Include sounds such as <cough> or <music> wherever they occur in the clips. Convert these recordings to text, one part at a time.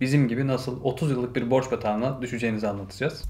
bizim gibi nasıl 30 yıllık bir borç batağına düşeceğinizi anlatacağız.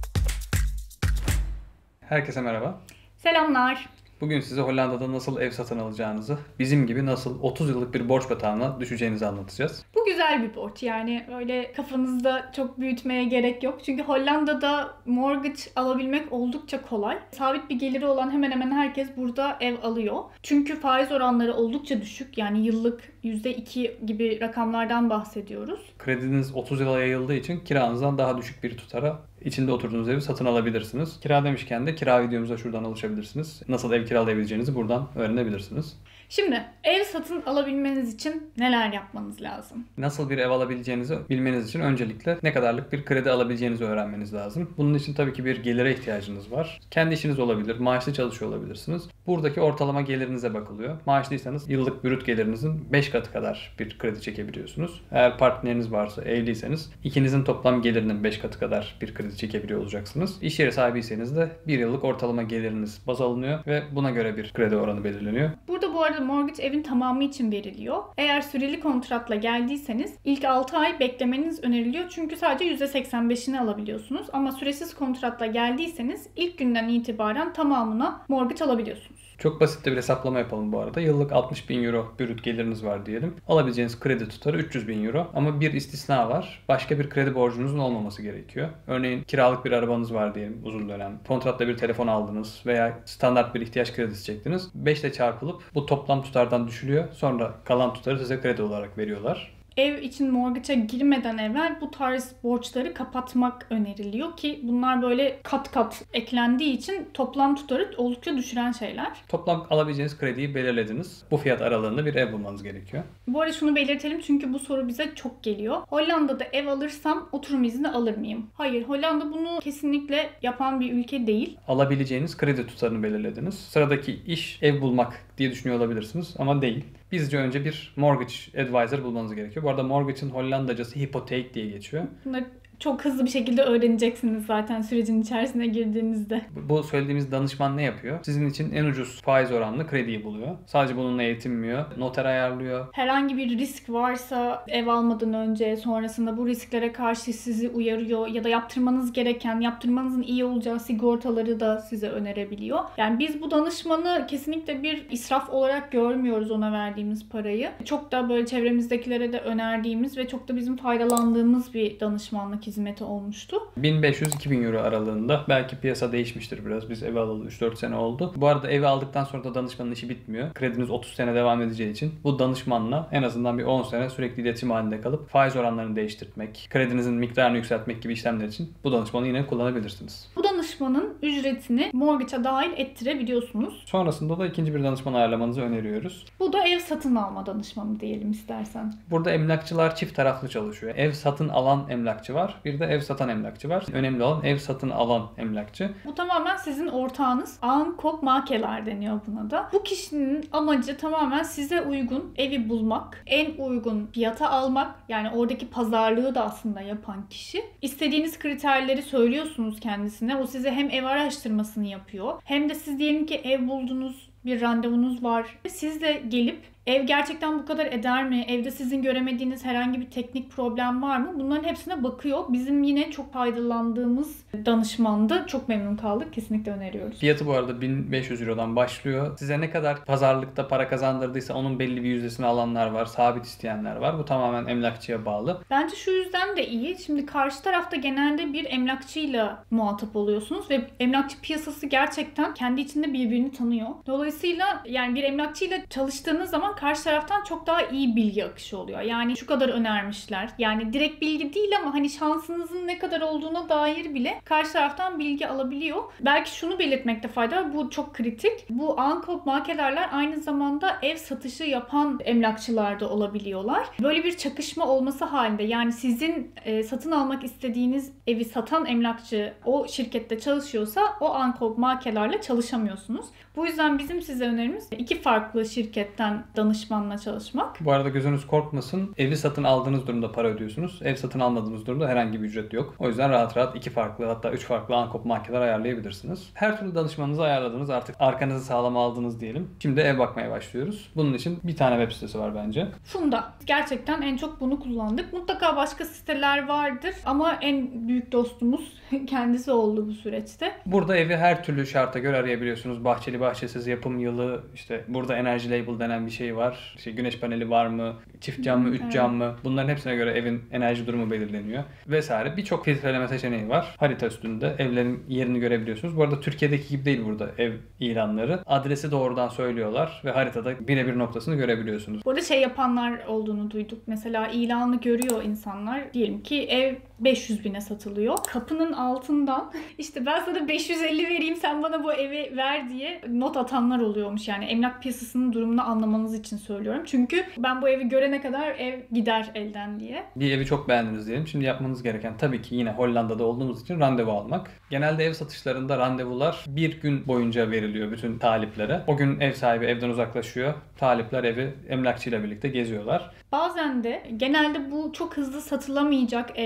Herkese merhaba. Selamlar. Bugün size Hollanda'da nasıl ev satın alacağınızı, bizim gibi nasıl 30 yıllık bir borç batağına düşeceğinizi anlatacağız. Bu güzel bir borç yani öyle kafanızda çok büyütmeye gerek yok. Çünkü Hollanda'da mortgage alabilmek oldukça kolay. Sabit bir geliri olan hemen hemen herkes burada ev alıyor. Çünkü faiz oranları oldukça düşük. Yani yıllık %2 gibi rakamlardan bahsediyoruz. Krediniz 30 yıla yayıldığı için kiranızdan daha düşük bir tutara içinde oturduğunuz evi satın alabilirsiniz. Kira demişken de kira videomuza şuradan alışabilirsiniz. Nasıl ev kiralayabileceğinizi buradan öğrenebilirsiniz. Şimdi ev satın alabilmeniz için neler yapmanız lazım? Nasıl bir ev alabileceğinizi bilmeniz için öncelikle ne kadarlık bir kredi alabileceğinizi öğrenmeniz lazım. Bunun için tabii ki bir gelire ihtiyacınız var. Kendi işiniz olabilir, maaşlı çalışıyor olabilirsiniz. Buradaki ortalama gelirinize bakılıyor. Maaşlıysanız yıllık brüt gelirinizin 5 katı kadar bir kredi çekebiliyorsunuz. Eğer partneriniz varsa, evliyseniz ikinizin toplam gelirinin 5 katı kadar bir kredi çekebiliyor olacaksınız. İş yeri sahibiyseniz de bir yıllık ortalama geliriniz baz alınıyor ve buna göre bir kredi oranı belirleniyor. Burada bu arada mortgage evin tamamı için veriliyor. Eğer süreli kontratla geldiyseniz ilk 6 ay beklemeniz öneriliyor. Çünkü sadece %85'ini alabiliyorsunuz. Ama süresiz kontratla geldiyseniz ilk günden itibaren tamamına mortgage alabiliyorsunuz. Çok basit de bir hesaplama yapalım bu arada. Yıllık 60 bin euro brüt geliriniz var diyelim. Alabileceğiniz kredi tutarı 300 bin euro. Ama bir istisna var. Başka bir kredi borcunuzun olmaması gerekiyor. Örneğin kiralık bir arabanız var diyelim uzun dönem. Kontratla bir telefon aldınız veya standart bir ihtiyaç kredisi çektiniz. 5 ile çarpılıp bu toplam tutardan düşülüyor. Sonra kalan tutarı size kredi olarak veriyorlar ev için mortgage'a girmeden evvel bu tarz borçları kapatmak öneriliyor ki bunlar böyle kat kat eklendiği için toplam tutarı oldukça düşüren şeyler. Toplam alabileceğiniz krediyi belirlediniz. Bu fiyat aralığında bir ev bulmanız gerekiyor. Bu arada şunu belirtelim çünkü bu soru bize çok geliyor. Hollanda'da ev alırsam oturum izni alır mıyım? Hayır, Hollanda bunu kesinlikle yapan bir ülke değil. Alabileceğiniz kredi tutarını belirlediniz. Sıradaki iş ev bulmak diye düşünüyor olabilirsiniz ama değil. Bizce önce bir mortgage advisor bulmanız gerekiyor. Bu arada mortgage'ın Hollandacası hypotheek diye geçiyor. Bunları çok hızlı bir şekilde öğreneceksiniz zaten sürecin içerisine girdiğinizde. Bu söylediğimiz danışman ne yapıyor? Sizin için en ucuz faiz oranlı krediyi buluyor. Sadece bununla yetinmiyor. Noter ayarlıyor. Herhangi bir risk varsa ev almadan önce sonrasında bu risklere karşı sizi uyarıyor ya da yaptırmanız gereken, yaptırmanızın iyi olacağı sigortaları da size önerebiliyor. Yani biz bu danışmanı kesinlikle bir israf olarak görmüyoruz ona verdiğimiz parayı. Çok da böyle çevremizdekilere de önerdiğimiz ve çok da bizim faydalandığımız bir danışmanlık hizmeti olmuştu. 1500-2000 euro aralığında. Belki piyasa değişmiştir biraz. Biz ev alalı 3-4 sene oldu. Bu arada evi aldıktan sonra da danışmanın işi bitmiyor. Krediniz 30 sene devam edeceği için bu danışmanla en azından bir 10 sene sürekli iletişim halinde kalıp faiz oranlarını değiştirmek, kredinizin miktarını yükseltmek gibi işlemler için bu danışmanı yine kullanabilirsiniz. Bu danışmanın ücretini mortgage'a dahil ettirebiliyorsunuz. Sonrasında da ikinci bir danışman ayarlamanızı öneriyoruz. Bu da ev satın alma danışmanı diyelim istersen. Burada emlakçılar çift taraflı çalışıyor. Ev satın alan emlakçı var. Bir de ev satan emlakçı var. Önemli olan ev satın alan emlakçı. Bu tamamen sizin ortağınız. Ankop makeler deniyor buna da. Bu kişinin amacı tamamen size uygun evi bulmak, en uygun fiyata almak. Yani oradaki pazarlığı da aslında yapan kişi. İstediğiniz kriterleri söylüyorsunuz kendisine. O size hem ev araştırmasını yapıyor hem de siz diyelim ki ev buldunuz, bir randevunuz var. Siz de gelip Ev gerçekten bu kadar eder mi? Evde sizin göremediğiniz herhangi bir teknik problem var mı? Bunların hepsine bakıyor. Bizim yine çok faydalandığımız danışmandı. Çok memnun kaldık. Kesinlikle öneriyoruz. Fiyatı bu arada 1500 Euro'dan başlıyor. Size ne kadar pazarlıkta para kazandırdıysa onun belli bir yüzdesini alanlar var. Sabit isteyenler var. Bu tamamen emlakçıya bağlı. Bence şu yüzden de iyi. Şimdi karşı tarafta genelde bir emlakçıyla muhatap oluyorsunuz ve emlakçı piyasası gerçekten kendi içinde birbirini tanıyor. Dolayısıyla yani bir emlakçıyla çalıştığınız zaman karşı taraftan çok daha iyi bilgi akışı oluyor. Yani şu kadar önermişler. Yani direkt bilgi değil ama hani şansınızın ne kadar olduğuna dair bile karşı taraftan bilgi alabiliyor. Belki şunu belirtmekte fayda var. Bu çok kritik. Bu ankop makelerler aynı zamanda ev satışı yapan emlakçılar da olabiliyorlar. Böyle bir çakışma olması halinde yani sizin e, satın almak istediğiniz evi satan emlakçı o şirkette çalışıyorsa o ankop makelerle çalışamıyorsunuz. Bu yüzden bizim size önerimiz iki farklı şirketten danışmanla çalışmak. Bu arada gözünüz korkmasın. Evi satın aldığınız durumda para ödüyorsunuz. Ev satın almadığınız durumda herhangi bir ücret yok. O yüzden rahat rahat iki farklı hatta üç farklı ankop markeler ayarlayabilirsiniz. Her türlü danışmanınızı ayarladınız. Artık arkanızı sağlam aldınız diyelim. Şimdi ev bakmaya başlıyoruz. Bunun için bir tane web sitesi var bence. Funda. Gerçekten en çok bunu kullandık. Mutlaka başka siteler vardır ama en büyük dostumuz <laughs> kendisi oldu bu süreçte. Burada evi her türlü şarta göre arayabiliyorsunuz. Bahçeli bahçesiz yapım yılı, işte burada enerji label denen bir şey var. İşte güneş paneli var mı, çift cam mı, üç Evet. cam mı? Bunların hepsine göre evin enerji durumu belirleniyor. Vesaire. Birçok filtreleme seçeneği var. Harita üstünde evlerin yerini görebiliyorsunuz. Bu arada Türkiye'deki gibi değil burada ev ilanları. Adresi doğrudan söylüyorlar ve haritada birebir noktasını görebiliyorsunuz. Bu arada şey yapanlar olduğunu duyduk. Mesela ilanı görüyor insanlar. Diyelim ki ev 500 bine satılıyor. Kapının altından <laughs> işte ben sana 550 vereyim sen bana bu evi ver diye not atanlar oluyormuş. Yani emlak piyasasının durumunu anlamanız için söylüyorum. Çünkü ben bu evi görene kadar ev gider elden diye. Bir evi çok beğendiniz diyelim. Şimdi yapmanız gereken tabii ki yine Hollanda'da olduğumuz için randevu almak. Genelde ev satışlarında randevular bir gün boyunca veriliyor bütün taliplere. O gün ev sahibi evden uzaklaşıyor. Talipler evi emlakçıyla birlikte geziyorlar. Bazen de genelde bu çok hızlı satılamayacak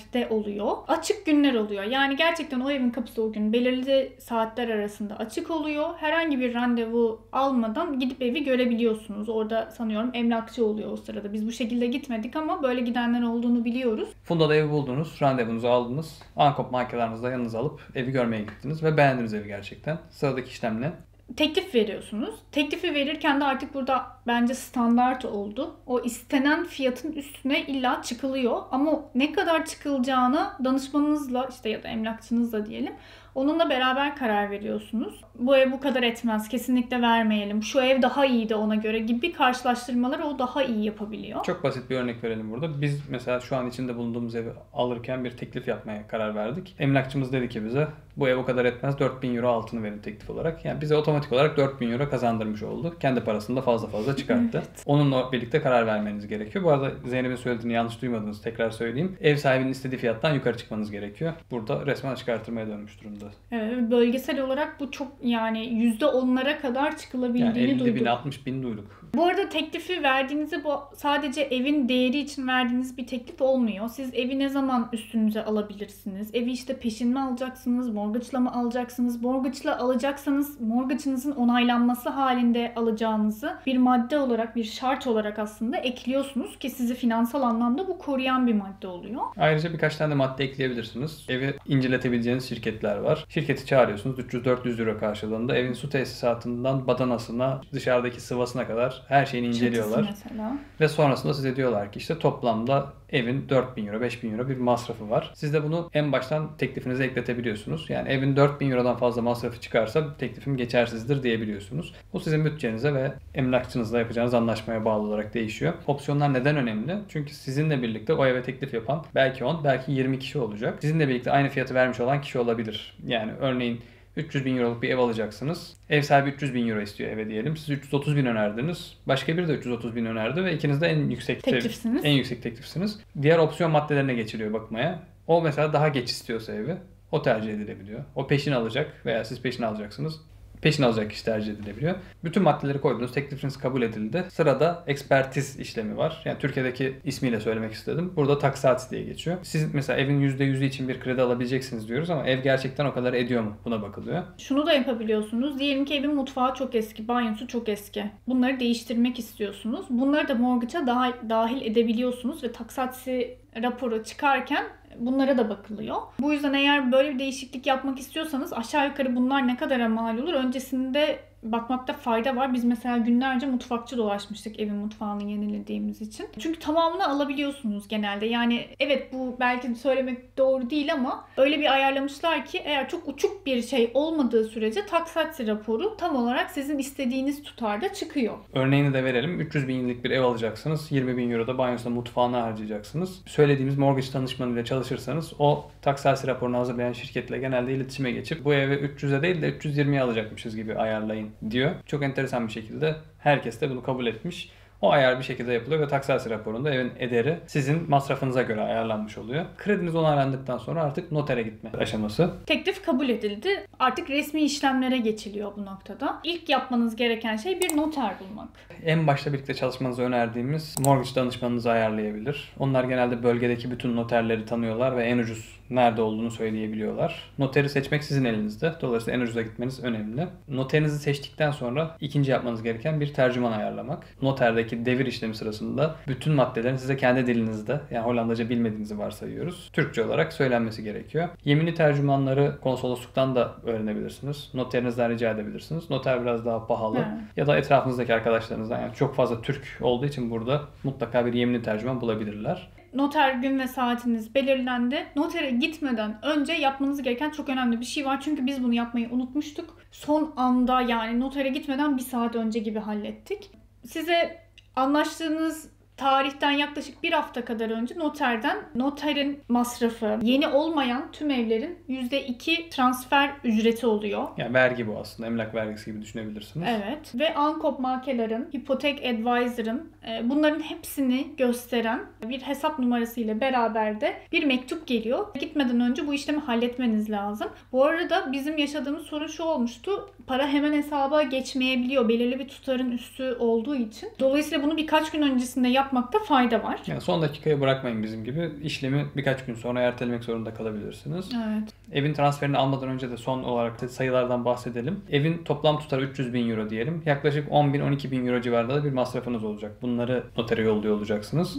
evlerde oluyor. Açık günler oluyor. Yani gerçekten o evin kapısı o gün belirli saatler arasında açık oluyor. Herhangi bir randevu almadan gidip evi görebiliyorsunuz. Orada sanıyorum emlakçı oluyor o sırada. Biz bu şekilde gitmedik ama böyle gidenler olduğunu biliyoruz. Funda'da evi buldunuz, randevunuzu aldınız. Ankop markalarınızı da yanınıza alıp evi görmeye gittiniz ve beğendiniz evi gerçekten. Sıradaki işlem ne? Teklif veriyorsunuz. Teklifi verirken de artık burada bence standart oldu. O istenen fiyatın üstüne illa çıkılıyor. Ama ne kadar çıkılacağına danışmanınızla işte ya da emlakçınızla diyelim onunla beraber karar veriyorsunuz. Bu ev bu kadar etmez. Kesinlikle vermeyelim. Şu ev daha iyiydi ona göre gibi karşılaştırmaları o daha iyi yapabiliyor. Çok basit bir örnek verelim burada. Biz mesela şu an içinde bulunduğumuz evi alırken bir teklif yapmaya karar verdik. Emlakçımız dedi ki bize bu ev o kadar etmez 4000 euro altını verin teklif olarak. Yani bize otomatik olarak 4000 euro kazandırmış oldu. Kendi parasını da fazla fazla çıkarttı. <laughs> Evet. Onunla birlikte karar vermeniz gerekiyor. Bu arada Zeynep'in söylediğini yanlış duymadınız. Tekrar söyleyeyim. Ev sahibinin istediği fiyattan yukarı çıkmanız gerekiyor. Burada resmen açık artırmaya dönmüş durumda. Evet, bölgesel olarak bu çok yani yüzde onlara kadar Yani çıkılabildiğini 50 duyduk. bin 60 bin duyduk. Bu arada teklifi verdiğinizde bu sadece evin değeri için verdiğiniz bir teklif olmuyor. Siz evi ne zaman üstünüze alabilirsiniz? Evi işte peşin mi alacaksınız? Mortgage'la mı alacaksınız? Mortgage'la alacaksanız mortgage'ınızın onaylanması halinde alacağınızı bir madde olarak, bir şart olarak aslında ekliyorsunuz ki sizi finansal anlamda bu koruyan bir madde oluyor. Ayrıca birkaç tane de madde ekleyebilirsiniz. Evi inceletebileceğiniz şirketler var. Şirketi çağırıyorsunuz 300-400 euro karşılığında. Evin su tesisatından badanasına, dışarıdaki sıvasına kadar her şeyini inceliyorlar. Mesela. Ve sonrasında size diyorlar ki işte toplamda evin 4000 euro, 5000 euro bir masrafı var. Siz de bunu en baştan teklifinize ekletebiliyorsunuz. Yani evin 4000 eurodan fazla masrafı çıkarsa teklifim geçersizdir diyebiliyorsunuz. Bu sizin bütçenize ve emlakçınızla yapacağınız anlaşmaya bağlı olarak değişiyor. Opsiyonlar neden önemli? Çünkü sizinle birlikte o eve teklif yapan belki 10, belki 20 kişi olacak. Sizinle birlikte aynı fiyatı vermiş olan kişi olabilir. Yani örneğin 300 bin euroluk bir ev alacaksınız. Ev sahibi 300 bin euro istiyor eve diyelim. Siz 330 bin önerdiniz. Başka biri de 330 bin önerdi ve ikiniz de en yüksek Teklifsiniz. en yüksek teklifsiniz. Diğer opsiyon maddelerine geçiliyor bakmaya. O mesela daha geç istiyorsa evi o tercih edilebiliyor. O peşin alacak veya siz peşin alacaksınız. Peşin alacak kişi tercih edilebiliyor. Bütün maddeleri koydunuz. Teklifiniz kabul edildi. Sırada ekspertiz işlemi var. Yani Türkiye'deki ismiyle söylemek istedim. Burada taksat diye geçiyor. Siz mesela evin %100'ü için bir kredi alabileceksiniz diyoruz ama ev gerçekten o kadar ediyor mu? Buna bakılıyor. Şunu da yapabiliyorsunuz. Diyelim ki evin mutfağı çok eski, banyosu çok eski. Bunları değiştirmek istiyorsunuz. Bunları da mortgage'a dahil edebiliyorsunuz ve taksatsi raporu çıkarken bunlara da bakılıyor. Bu yüzden eğer böyle bir değişiklik yapmak istiyorsanız aşağı yukarı bunlar ne kadara mal olur öncesinde bakmakta fayda var. Biz mesela günlerce mutfakçı dolaşmıştık evin mutfağını yenilediğimiz için. Çünkü tamamını alabiliyorsunuz genelde. Yani evet bu belki söylemek doğru değil ama öyle bir ayarlamışlar ki eğer çok uçuk bir şey olmadığı sürece taksatsi raporu tam olarak sizin istediğiniz tutarda çıkıyor. Örneğini de verelim. 300 binlik bir ev alacaksınız. 20 bin euro da banyosuna mutfağına harcayacaksınız. Söylediğimiz mortgage danışmanıyla çalışırsanız o taksasi raporunu hazırlayan şirketle genelde iletişime geçip bu evi 300'e değil de 320'ye alacakmışız gibi ayarlayın diyor. Çok enteresan bir şekilde herkes de bunu kabul etmiş. O ayar bir şekilde yapılıyor ve taksasi raporunda evin ederi sizin masrafınıza göre ayarlanmış oluyor. Krediniz onaylandıktan sonra artık notere gitme aşaması. Teklif kabul edildi. Artık resmi işlemlere geçiliyor bu noktada. İlk yapmanız gereken şey bir noter bulmak. En başta birlikte çalışmanızı önerdiğimiz mortgage danışmanınızı ayarlayabilir. Onlar genelde bölgedeki bütün noterleri tanıyorlar ve en ucuz nerede olduğunu söyleyebiliyorlar. Noteri seçmek sizin elinizde. Dolayısıyla en ucuza gitmeniz önemli. Noterinizi seçtikten sonra ikinci yapmanız gereken bir tercüman ayarlamak. Noterdeki devir işlemi sırasında bütün maddelerin size kendi dilinizde yani Hollandaca bilmediğinizi varsayıyoruz. Türkçe olarak söylenmesi gerekiyor. Yeminli tercümanları konsolosluktan da öğrenebilirsiniz. Noterinizden rica edebilirsiniz. Noter biraz daha pahalı. Evet. Ya da etrafınızdaki arkadaşlarınızdan yani çok fazla Türk olduğu için burada mutlaka bir yeminli tercüman bulabilirler. Noter gün ve saatiniz belirlendi. Notere gitmeden önce yapmanız gereken çok önemli bir şey var. Çünkü biz bunu yapmayı unutmuştuk. Son anda yani notere gitmeden bir saat önce gibi hallettik. Size anlaştığınız tarihten yaklaşık bir hafta kadar önce noterden noterin masrafı yeni olmayan tüm evlerin %2 transfer ücreti oluyor. Yani vergi bu aslında. Emlak vergisi gibi düşünebilirsiniz. Evet ve Ankop Makeler'ın, Hipotek Advisor'ın e, bunların hepsini gösteren bir hesap numarası ile beraber de bir mektup geliyor. Gitmeden önce bu işlemi halletmeniz lazım. Bu arada bizim yaşadığımız sorun şu olmuştu. Para hemen hesaba geçmeyebiliyor belirli bir tutarın üstü olduğu için. Dolayısıyla bunu birkaç gün öncesinde yapmakta fayda var. Yani son dakikaya bırakmayın bizim gibi. İşlemi birkaç gün sonra ertelemek zorunda kalabilirsiniz. Evet. Evin transferini almadan önce de son olarak da sayılardan bahsedelim. Evin toplam tutarı 300 bin euro diyelim. Yaklaşık 10 bin 12 bin euro civarında da bir masrafınız olacak. Bunları notere yolluyor olacaksınız.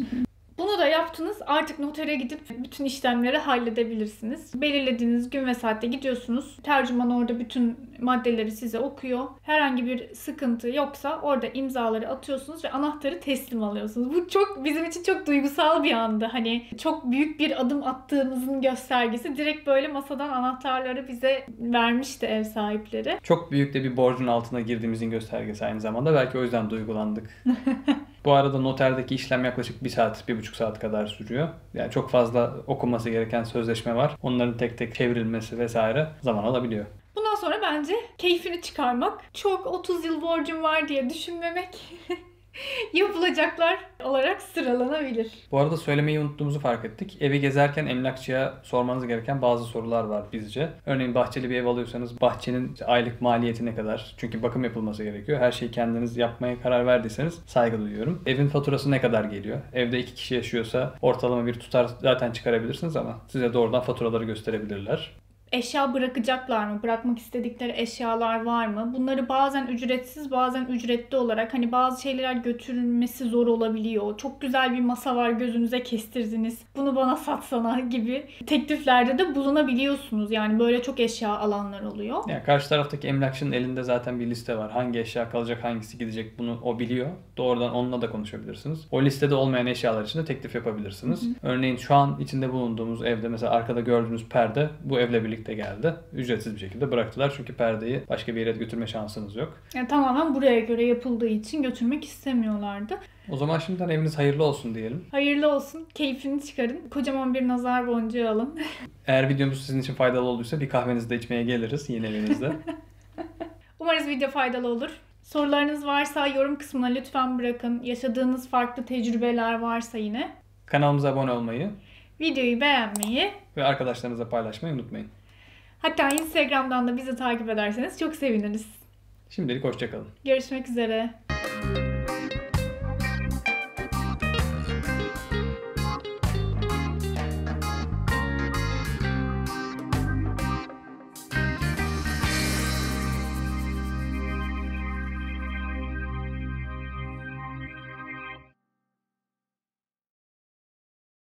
Yaptınız. Artık notere gidip bütün işlemleri halledebilirsiniz. Belirlediğiniz gün ve saatte gidiyorsunuz. Tercüman orada bütün maddeleri size okuyor. Herhangi bir sıkıntı yoksa orada imzaları atıyorsunuz ve anahtarı teslim alıyorsunuz. Bu çok bizim için çok duygusal bir andı. Hani çok büyük bir adım attığımızın göstergesi. Direkt böyle masadan anahtarları bize vermişti ev sahipleri. Çok büyük de bir borcun altına girdiğimizin göstergesi aynı zamanda. Belki o yüzden duygulandık. <laughs> Bu arada noterdeki işlem yaklaşık bir saat, bir buçuk saat kadar sürüyor. Yani çok fazla okunması gereken sözleşme var. Onların tek tek çevrilmesi vesaire zaman alabiliyor. Bundan sonra bence keyfini çıkarmak, çok 30 yıl borcum var diye düşünmemek <laughs> <laughs> yapılacaklar olarak sıralanabilir. Bu arada söylemeyi unuttuğumuzu fark ettik. Evi gezerken emlakçıya sormanız gereken bazı sorular var bizce. Örneğin bahçeli bir ev alıyorsanız bahçenin aylık maliyeti ne kadar? Çünkü bakım yapılması gerekiyor. Her şeyi kendiniz yapmaya karar verdiyseniz saygı duyuyorum. Evin faturası ne kadar geliyor? Evde iki kişi yaşıyorsa ortalama bir tutar zaten çıkarabilirsiniz ama size doğrudan faturaları gösterebilirler. Eşya bırakacaklar mı? Bırakmak istedikleri eşyalar var mı? Bunları bazen ücretsiz bazen ücretli olarak hani bazı şeyler götürülmesi zor olabiliyor. Çok güzel bir masa var gözünüze kestirdiniz. Bunu bana <laughs> satsana gibi tekliflerde de bulunabiliyorsunuz. Yani böyle çok eşya alanlar oluyor. Yani karşı taraftaki emlakçının elinde zaten bir liste var. Hangi eşya kalacak, hangisi gidecek bunu o biliyor. Doğrudan onunla da konuşabilirsiniz. O listede olmayan eşyalar için de teklif yapabilirsiniz. Örneğin şu an içinde bulunduğumuz evde mesela arkada gördüğünüz perde bu evle birlikte geldi. Ücretsiz bir şekilde bıraktılar çünkü perdeyi başka bir yere götürme şansınız yok. Yani tamamen buraya göre yapıldığı için götürmek istemiyorlardı. O zaman şimdiden eviniz hayırlı olsun diyelim. Hayırlı olsun. Keyfini çıkarın. Kocaman bir nazar boncuğu alın. <laughs> Eğer videomuz sizin için faydalı olduysa bir kahvenizi de içmeye geliriz yine evinizde. <laughs> Umarız video faydalı olur. Sorularınız varsa yorum kısmına lütfen bırakın. Yaşadığınız farklı tecrübeler varsa yine. Kanalımıza abone olmayı Videoyu beğenmeyi ve arkadaşlarınızla paylaşmayı unutmayın. Hatta Instagram'dan da bizi takip ederseniz çok seviniriz. Şimdilik hoşçakalın. Görüşmek üzere.